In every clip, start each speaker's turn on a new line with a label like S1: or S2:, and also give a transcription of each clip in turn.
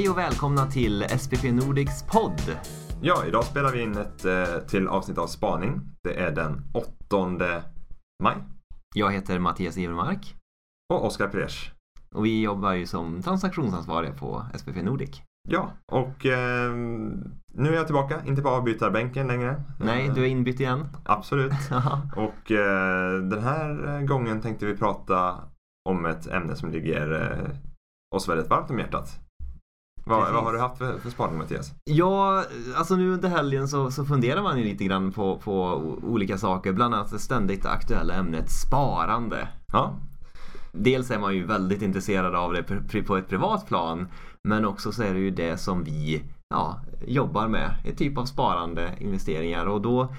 S1: Hej och välkomna till SPP Nordics podd.
S2: Ja, idag spelar vi in ett eh, till avsnitt av Spaning. Det är den 8 maj.
S1: Jag heter Mattias Ivermark
S2: Och Oskar Peresch.
S1: och vi jobbar ju som transaktionsansvariga på SPP Nordic.
S2: Ja, och eh, nu är jag tillbaka, inte på avbytarbänken längre.
S1: Nej, du är inbytt igen.
S2: Absolut. Och eh, den här gången tänkte vi prata om ett ämne som ligger eh, oss väldigt varmt om hjärtat. Vad, vad har du haft för, för spaning Mattias?
S1: Ja, alltså nu under helgen så, så funderar man ju lite grann på, på olika saker. Bland annat det ständigt aktuella ämnet sparande.
S2: Ja,
S1: Dels är man ju väldigt intresserad av det på ett privat plan. Men också så är det ju det som vi ja, jobbar med. Ett typ av sparande, investeringar. Och då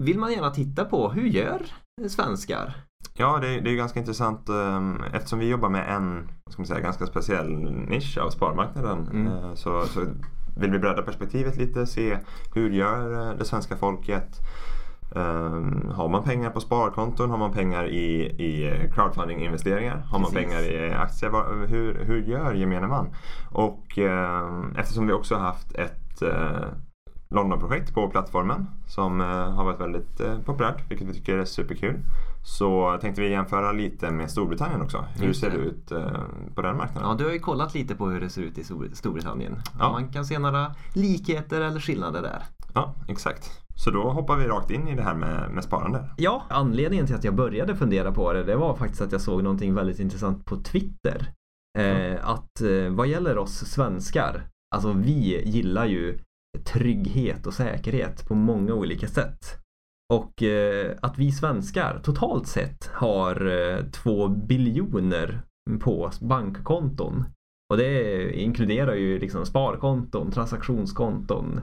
S1: vill man gärna titta på hur gör svenskar?
S2: Ja, det, det är ganska intressant eh, eftersom vi jobbar med en ska man säga, ganska speciell nisch av sparmarknaden.
S1: Mm.
S2: eh, Så, så vill vi bredda perspektivet lite, se hur gör eh, det svenska folket? Eh, har man pengar på sparkonton? Har man pengar i, i crowdfunding-investeringar? Har man
S1: Precis.
S2: pengar i aktier? Hur, hur gör gemene man? Och eh, eftersom vi också har haft ett eh, London-projekt på plattformen som eh, har varit väldigt eh, populärt, vilket vi tycker är superkul. Så tänkte vi jämföra lite med Storbritannien också. Hur
S1: Just
S2: ser
S1: det.
S2: ut eh, på den marknaden?
S1: Ja, du har ju kollat lite på hur det ser ut i Stor- Storbritannien.
S2: Ja.
S1: Man kan se några likheter eller skillnader där.
S2: Ja, exakt. Så då hoppar vi rakt in i det här med, med sparande.
S1: Ja, anledningen till att jag började fundera på det, det var faktiskt att jag såg någonting väldigt intressant på Twitter. Eh, att eh, vad gäller oss svenskar, alltså vi gillar ju trygghet och säkerhet på många olika sätt. Och eh, att vi svenskar totalt sett har eh, två biljoner på bankkonton. Och det inkluderar ju liksom sparkonton, transaktionskonton.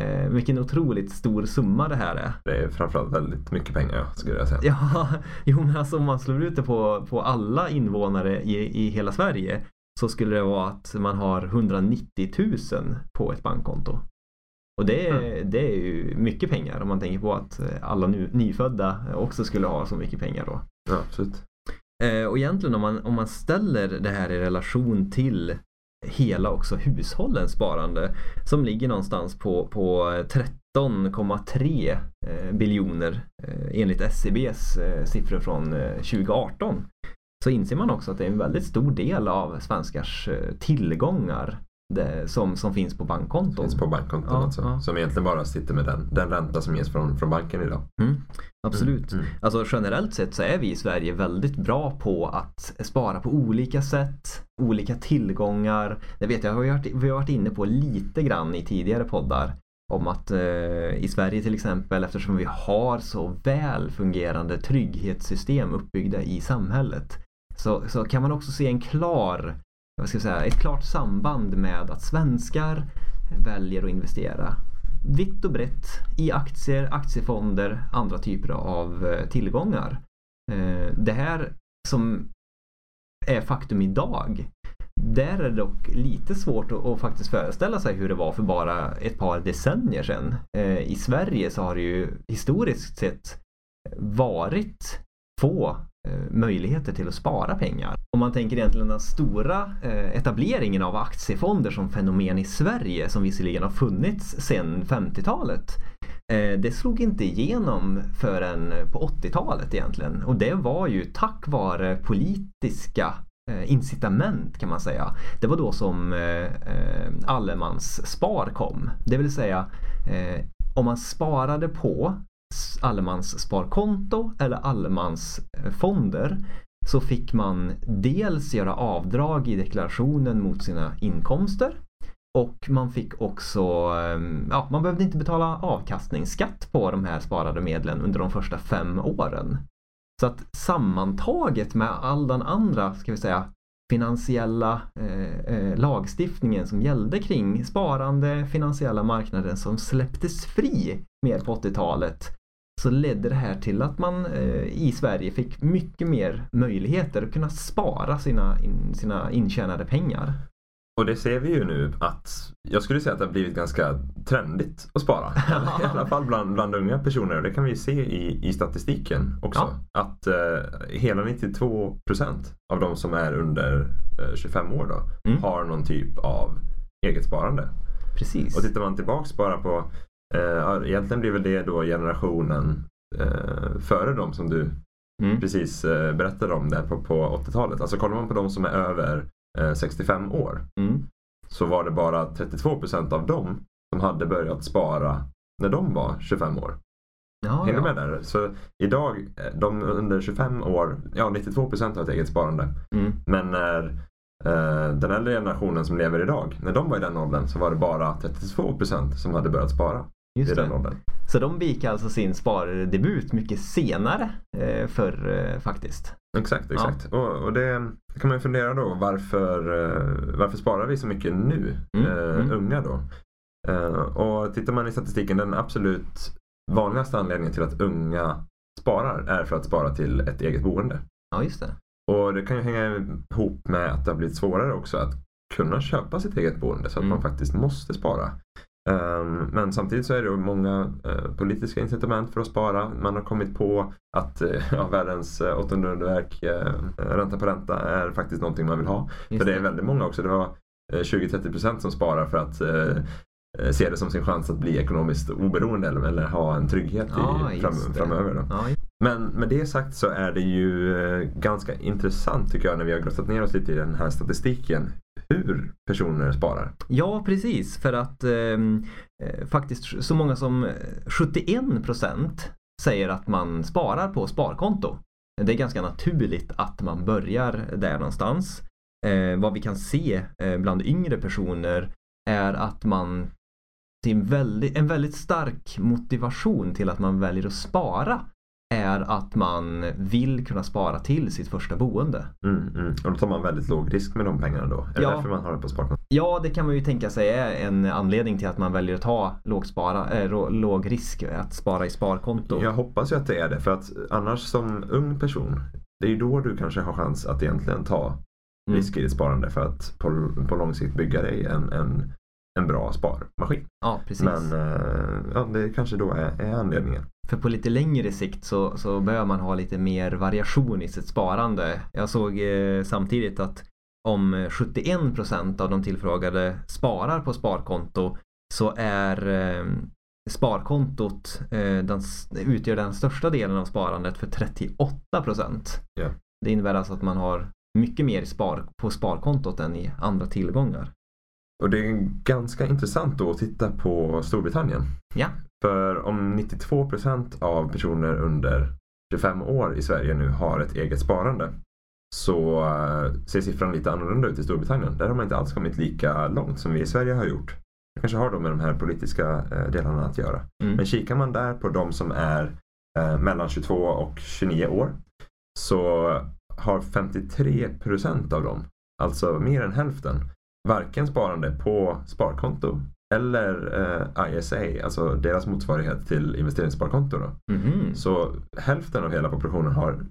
S1: Eh, vilken otroligt stor summa det här är.
S2: Det är framförallt väldigt mycket pengar skulle jag säga.
S1: Ja, jo men alltså om man slår ut det på, på alla invånare i, i hela Sverige så skulle det vara att man har 190 000 på ett bankkonto. Och det är, det är ju mycket pengar om man tänker på att eh, alla nu, nyfödda också skulle ha så mycket pengar då.
S2: Ja, absolut.
S1: Eh, och egentligen om man, om man ställer det här i relation till hela också hushållens sparande som ligger någonstans på, på 13,3 eh, biljoner enligt SCBs eh, siffror från eh, 2018 så inser man också att det är en väldigt stor del av svenskars tillgångar det, som, som finns på bankkonton.
S2: Finns på bankkonton
S1: Ja,
S2: alltså.
S1: ja.
S2: Som egentligen bara sitter med den, den ränta som ges från, från banken idag.
S1: Mm, absolut.
S2: Mm.
S1: Alltså generellt sett så är vi i Sverige väldigt bra på att spara på olika sätt, olika tillgångar. Det vet jag, har varit, vi har varit inne på lite grann i tidigare poddar om att eh, i Sverige till exempel eftersom vi har så väl fungerande trygghetssystem uppbyggda i samhället så, så kan man också se en klar, vad ska jag säga, ett klart samband med att svenskar väljer att investera vitt och brett i aktier, aktiefonder, andra typer av eh, tillgångar. Eh, det här som är faktum idag, där är det dock lite svårt att, faktiskt föreställa sig hur det var för bara ett par decennier sedan. Eh, I Sverige så har det ju historiskt sett varit få Eh, möjligheter till att spara pengar. Om man tänker egentligen den stora eh, etableringen av aktiefonder som fenomen i Sverige som visserligen har funnits sedan 50-talet. Eh, det slog inte igenom förrän på 80-talet egentligen och det var ju tack vare politiska incitament kan man säga. Det var då som allemansspar kom. Det vill säga om man sparade på allemanssparkonto eller allemansfonder så fick man dels göra avdrag i deklarationen mot sina inkomster och man fick också, ehm, ja, man behövde inte betala avkastningsskatt på de här sparade medlen under de första fem åren. Så att sammantaget med all den andra, ska vi säga, finansiella eh, eh lagstiftningen som gällde kring sparande, finansiella marknaden som släpptes fri mer på 80-talet så ledde det här till att man eh, i Sverige fick mycket mer möjligheter att kunna spara sina, in, sina intjänade pengar.
S2: Och det ser vi ju nu att jag skulle säga att det har blivit ganska trendigt att spara. I alla fall bland, bland unga personer. Det kan vi se i, i statistiken också. Att eh, hela 92 procent av de som är under eh, 25 år då
S1: Mm.
S2: har någon typ av eget sparande.
S1: Precis.
S2: Och tittar man tillbaks bara på, eh, egentligen blir väl det då generationen eh, före dem som du
S1: Mm.
S2: precis eh, berättade om där på, på 80-talet. Alltså kollar man på de som är över eh, 65 år
S1: Mm.
S2: så var det bara 32 procent av dem som hade börjat spara när de var 25 år.
S1: Ja,
S2: Hänger du
S1: ja.
S2: med där? Så idag, eh, de under 25 år, ja 92 procent har ett eget sparande.
S1: Mm.
S2: Men när eh, den äldre generationen som lever idag, när de var i den åldern så var det bara 32 procent som hade börjat spara
S1: Just
S2: i den åldern.
S1: Så de begick alltså sin spardebut mycket senare eh, för eh, faktiskt.
S2: Exakt, exakt. Och, och det kan man ju fundera då varför, eh, varför sparar vi så mycket nu,
S1: Mm,
S2: eh,
S1: mm.
S2: unga då? Och tittar man i statistiken, den absolut vanligaste anledningen till att unga sparar är för att spara till ett eget boende.
S1: Ja, just det.
S2: Och det kan ju hänga ihop med att det har blivit svårare också att kunna köpa sitt eget boende så att
S1: Mm.
S2: man faktiskt måste spara. Ehm, men samtidigt så är det många eh, politiska incitament för att spara. Man har kommit på att eh, ja, världens uh, åttonde underverk, eh, ränta på ränta, är faktiskt någonting man vill ha.
S1: Just
S2: för det är väldigt många också. Det var eh, 20-30% som sparar för att eh, eh, se det som sin chans att bli ekonomiskt oberoende eller, eller ha en trygghet
S1: Ja,
S2: i, fram, framöver.
S1: Ja,
S2: Men med det sagt så är det ju eh, ganska intressant tycker jag när vi har grottat ner oss lite i den här statistiken. Hur personer sparar.
S1: Ja, precis. För att ehm, eh, faktiskt så många som 71 procent säger att man sparar på sparkonto. Det är ganska naturligt att man börjar där någonstans. Eh, vad vi kan se eh, bland yngre personer är att man till en väldigt, en väldigt stark motivation till att man väljer att spara är att man vill kunna spara till sitt första boende.
S2: Mm, mm. Och då tar man väldigt låg risk med de pengarna då. Är det
S1: Ja.
S2: därför man har det på sparkonto?
S1: Ja, det kan man ju tänka sig är en anledning till att man väljer att ta låg, spara, äh, rå- låg risk att spara i sparkonto.
S2: Jag hoppas ju att det är det. För att annars som ung person, det är ju då du kanske har chans att egentligen ta
S1: Mm.
S2: risker i ditt sparande för att på, på lång sikt bygga dig en, en, en bra sparmaskin.
S1: Ja, precis.
S2: Men eh, ja, det kanske då är, är anledningen.
S1: För på lite längre sikt så, så behöver man ha lite mer variation i sitt sparande. Jag såg eh, samtidigt att om eh, 71% av de tillfrågade sparar på sparkonto så är eh, sparkontot eh, den, utgör den största delen av sparandet för 38%.
S2: Ja.
S1: Det innebär alltså att man har mycket mer spar, på sparkontot än i andra tillgångar.
S2: Och det är ganska intressant då att titta på Storbritannien.
S1: Ja.
S2: För om 92% av personer under 25 år i Sverige nu har ett eget sparande så eh, ser siffran lite annorlunda ut i Storbritannien. Där har man inte alls kommit lika långt som vi i Sverige har gjort. Det kanske har då med de här politiska eh, delarna att göra.
S1: Mm.
S2: Men kikar man där på de som är eh, mellan 22 och 29 år så har 53% av dem, alltså mer än hälften, varken sparande på sparkonto eller eh, ISA, alltså deras motsvarighet till investeringssparkonto. Då.
S1: Mhm.
S2: Så hälften av hela populationen har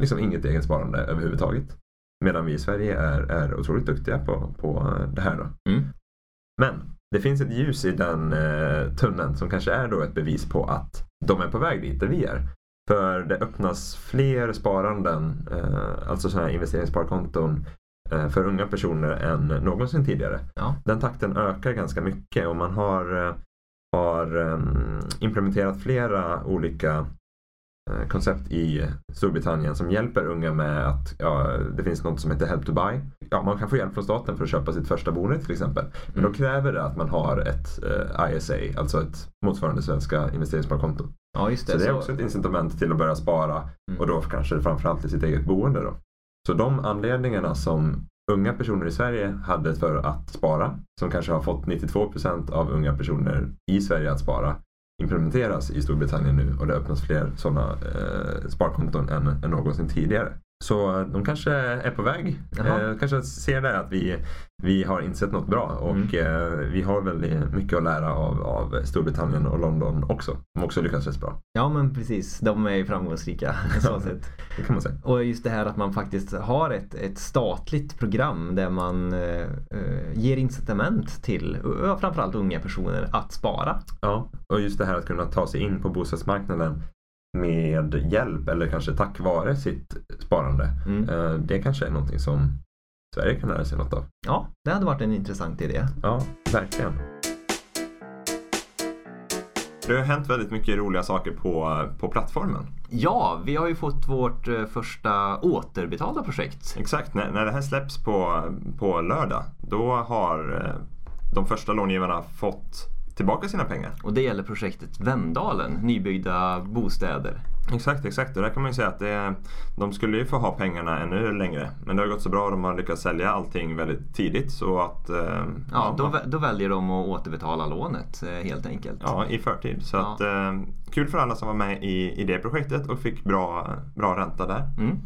S2: liksom inget eget sparande överhuvudtaget. Medan vi i Sverige är, är otroligt duktiga på, på eh, det här. Då.
S1: Mm.
S2: Men det finns ett ljus i den eh, tunneln som kanske är då ett bevis på att de är på väg dit där vi är. För det öppnas fler sparanden, eh, alltså sådana här investeringssparkonton för unga personer än någonsin tidigare.
S1: Ja.
S2: Den takten ökar ganska mycket och man har, eh, har em, implementerat flera olika eh, koncept i Storbritannien som hjälper unga med att ja, det finns något som heter Help to Buy. Ja, man kan få hjälp från staten för att köpa sitt första boende till exempel. Men
S1: Mm.
S2: då kräver det att man har ett eh, ISA, alltså ett motsvarande svenska investeringssparkonto.
S1: Ja, just det.
S2: Så det är också ett incitament till att börja spara
S1: Mm.
S2: och då kanske framförallt i sitt eget boende. Då. Så de anledningarna som unga personer i Sverige hade för att spara, som kanske har fått 92 procent av unga personer i Sverige att spara, implementeras i Storbritannien nu och det öppnas fler sådana eh, sparkonton än, än någonsin tidigare. Så de kanske är på väg.
S1: Jaha.
S2: Eh, kanske ser där att vi, vi har insett något bra och
S1: Mm.
S2: eh, vi har väldigt mycket att lära av, av Storbritannien och London också. De har också lyckats rätt bra.
S1: Ja men precis, de är ju framgångsrika så sätt.
S2: Det kan man säga.
S1: Och just det här att man faktiskt har ett, ett statligt program där man eh, eh, ger incitament till framförallt unga personer att spara.
S2: Ja, och just det här att kunna ta sig in på bostadsmarknaden med hjälp eller kanske tack vare sitt sparande.
S1: Mm.
S2: Eh, Det kanske är någonting som Sverige kan lära sig något av.
S1: Ja, det hade varit en intressant idé.
S2: Ja, verkligen. Det har hänt väldigt mycket roliga saker på, på plattformen.
S1: Ja, vi har ju fått vårt eh, första återbetalda projekt.
S2: Exakt, när, när det här släpps på, på lördag då har eh, de första långivarna fått tillbaka sina pengar.
S1: Och det gäller projektet Vemdalen, nybyggda bostäder.
S2: Exakt, exakt. Och där kan man ju säga att det, de skulle ju få ha pengarna ännu längre. Men det har gått så bra och de har lyckats sälja allting väldigt tidigt. Så att, eh,
S1: Ja, då, vä- då väljer de att återbetala lånet eh, helt enkelt.
S2: ja, i förtid. Så
S1: Ja.
S2: att, eh, kul för alla som var med i, i det projektet och fick bra, bra ränta där.
S1: Mm.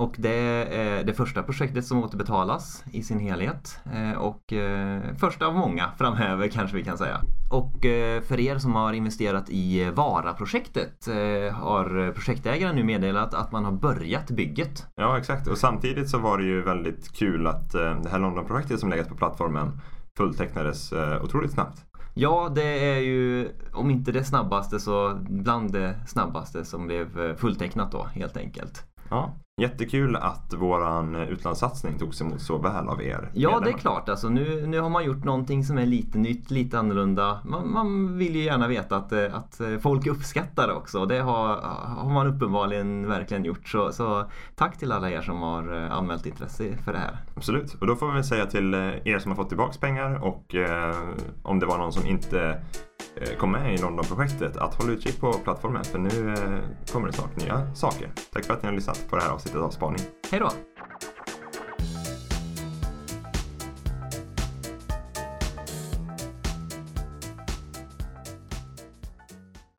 S1: Och det är det första projektet som återbetalas i sin helhet. Eh, Och eh, första av många framöver kanske vi kan säga. Och eh, för er som har investerat i Vara-projektet har projektägaren nu meddelat att man har börjat bygget.
S2: Ja, exakt. Och samtidigt så var det ju väldigt kul att det här London-projektet som legat på plattformen fulltecknades otroligt snabbt.
S1: Ja, det är ju om inte det snabbaste så bland det snabbaste som blev fulltecknat då helt enkelt.
S2: Ja. Jättekul att våran utlandssatsning togs emot så väl av er
S1: Ja, det är
S2: medlemmar.
S1: klart. Alltså, nu, nu har man gjort någonting som är lite nytt, lite annorlunda. Man, man vill ju gärna veta att, eh, att eh, folk uppskattar det också. Det har, har man uppenbarligen verkligen gjort. Så, så tack till alla er som har eh, anmält intresse för det här.
S2: Absolut. Och då får vi säga till er som har fått tillbaks pengar och eh, om det var någon som inte Eh, kom med i London-projektet att hålla utkik på plattformen för nu eh, kommer det snart nya saker. Tack för att ni har lyssnat på det här avsnittet av Spaning.
S1: Hej då!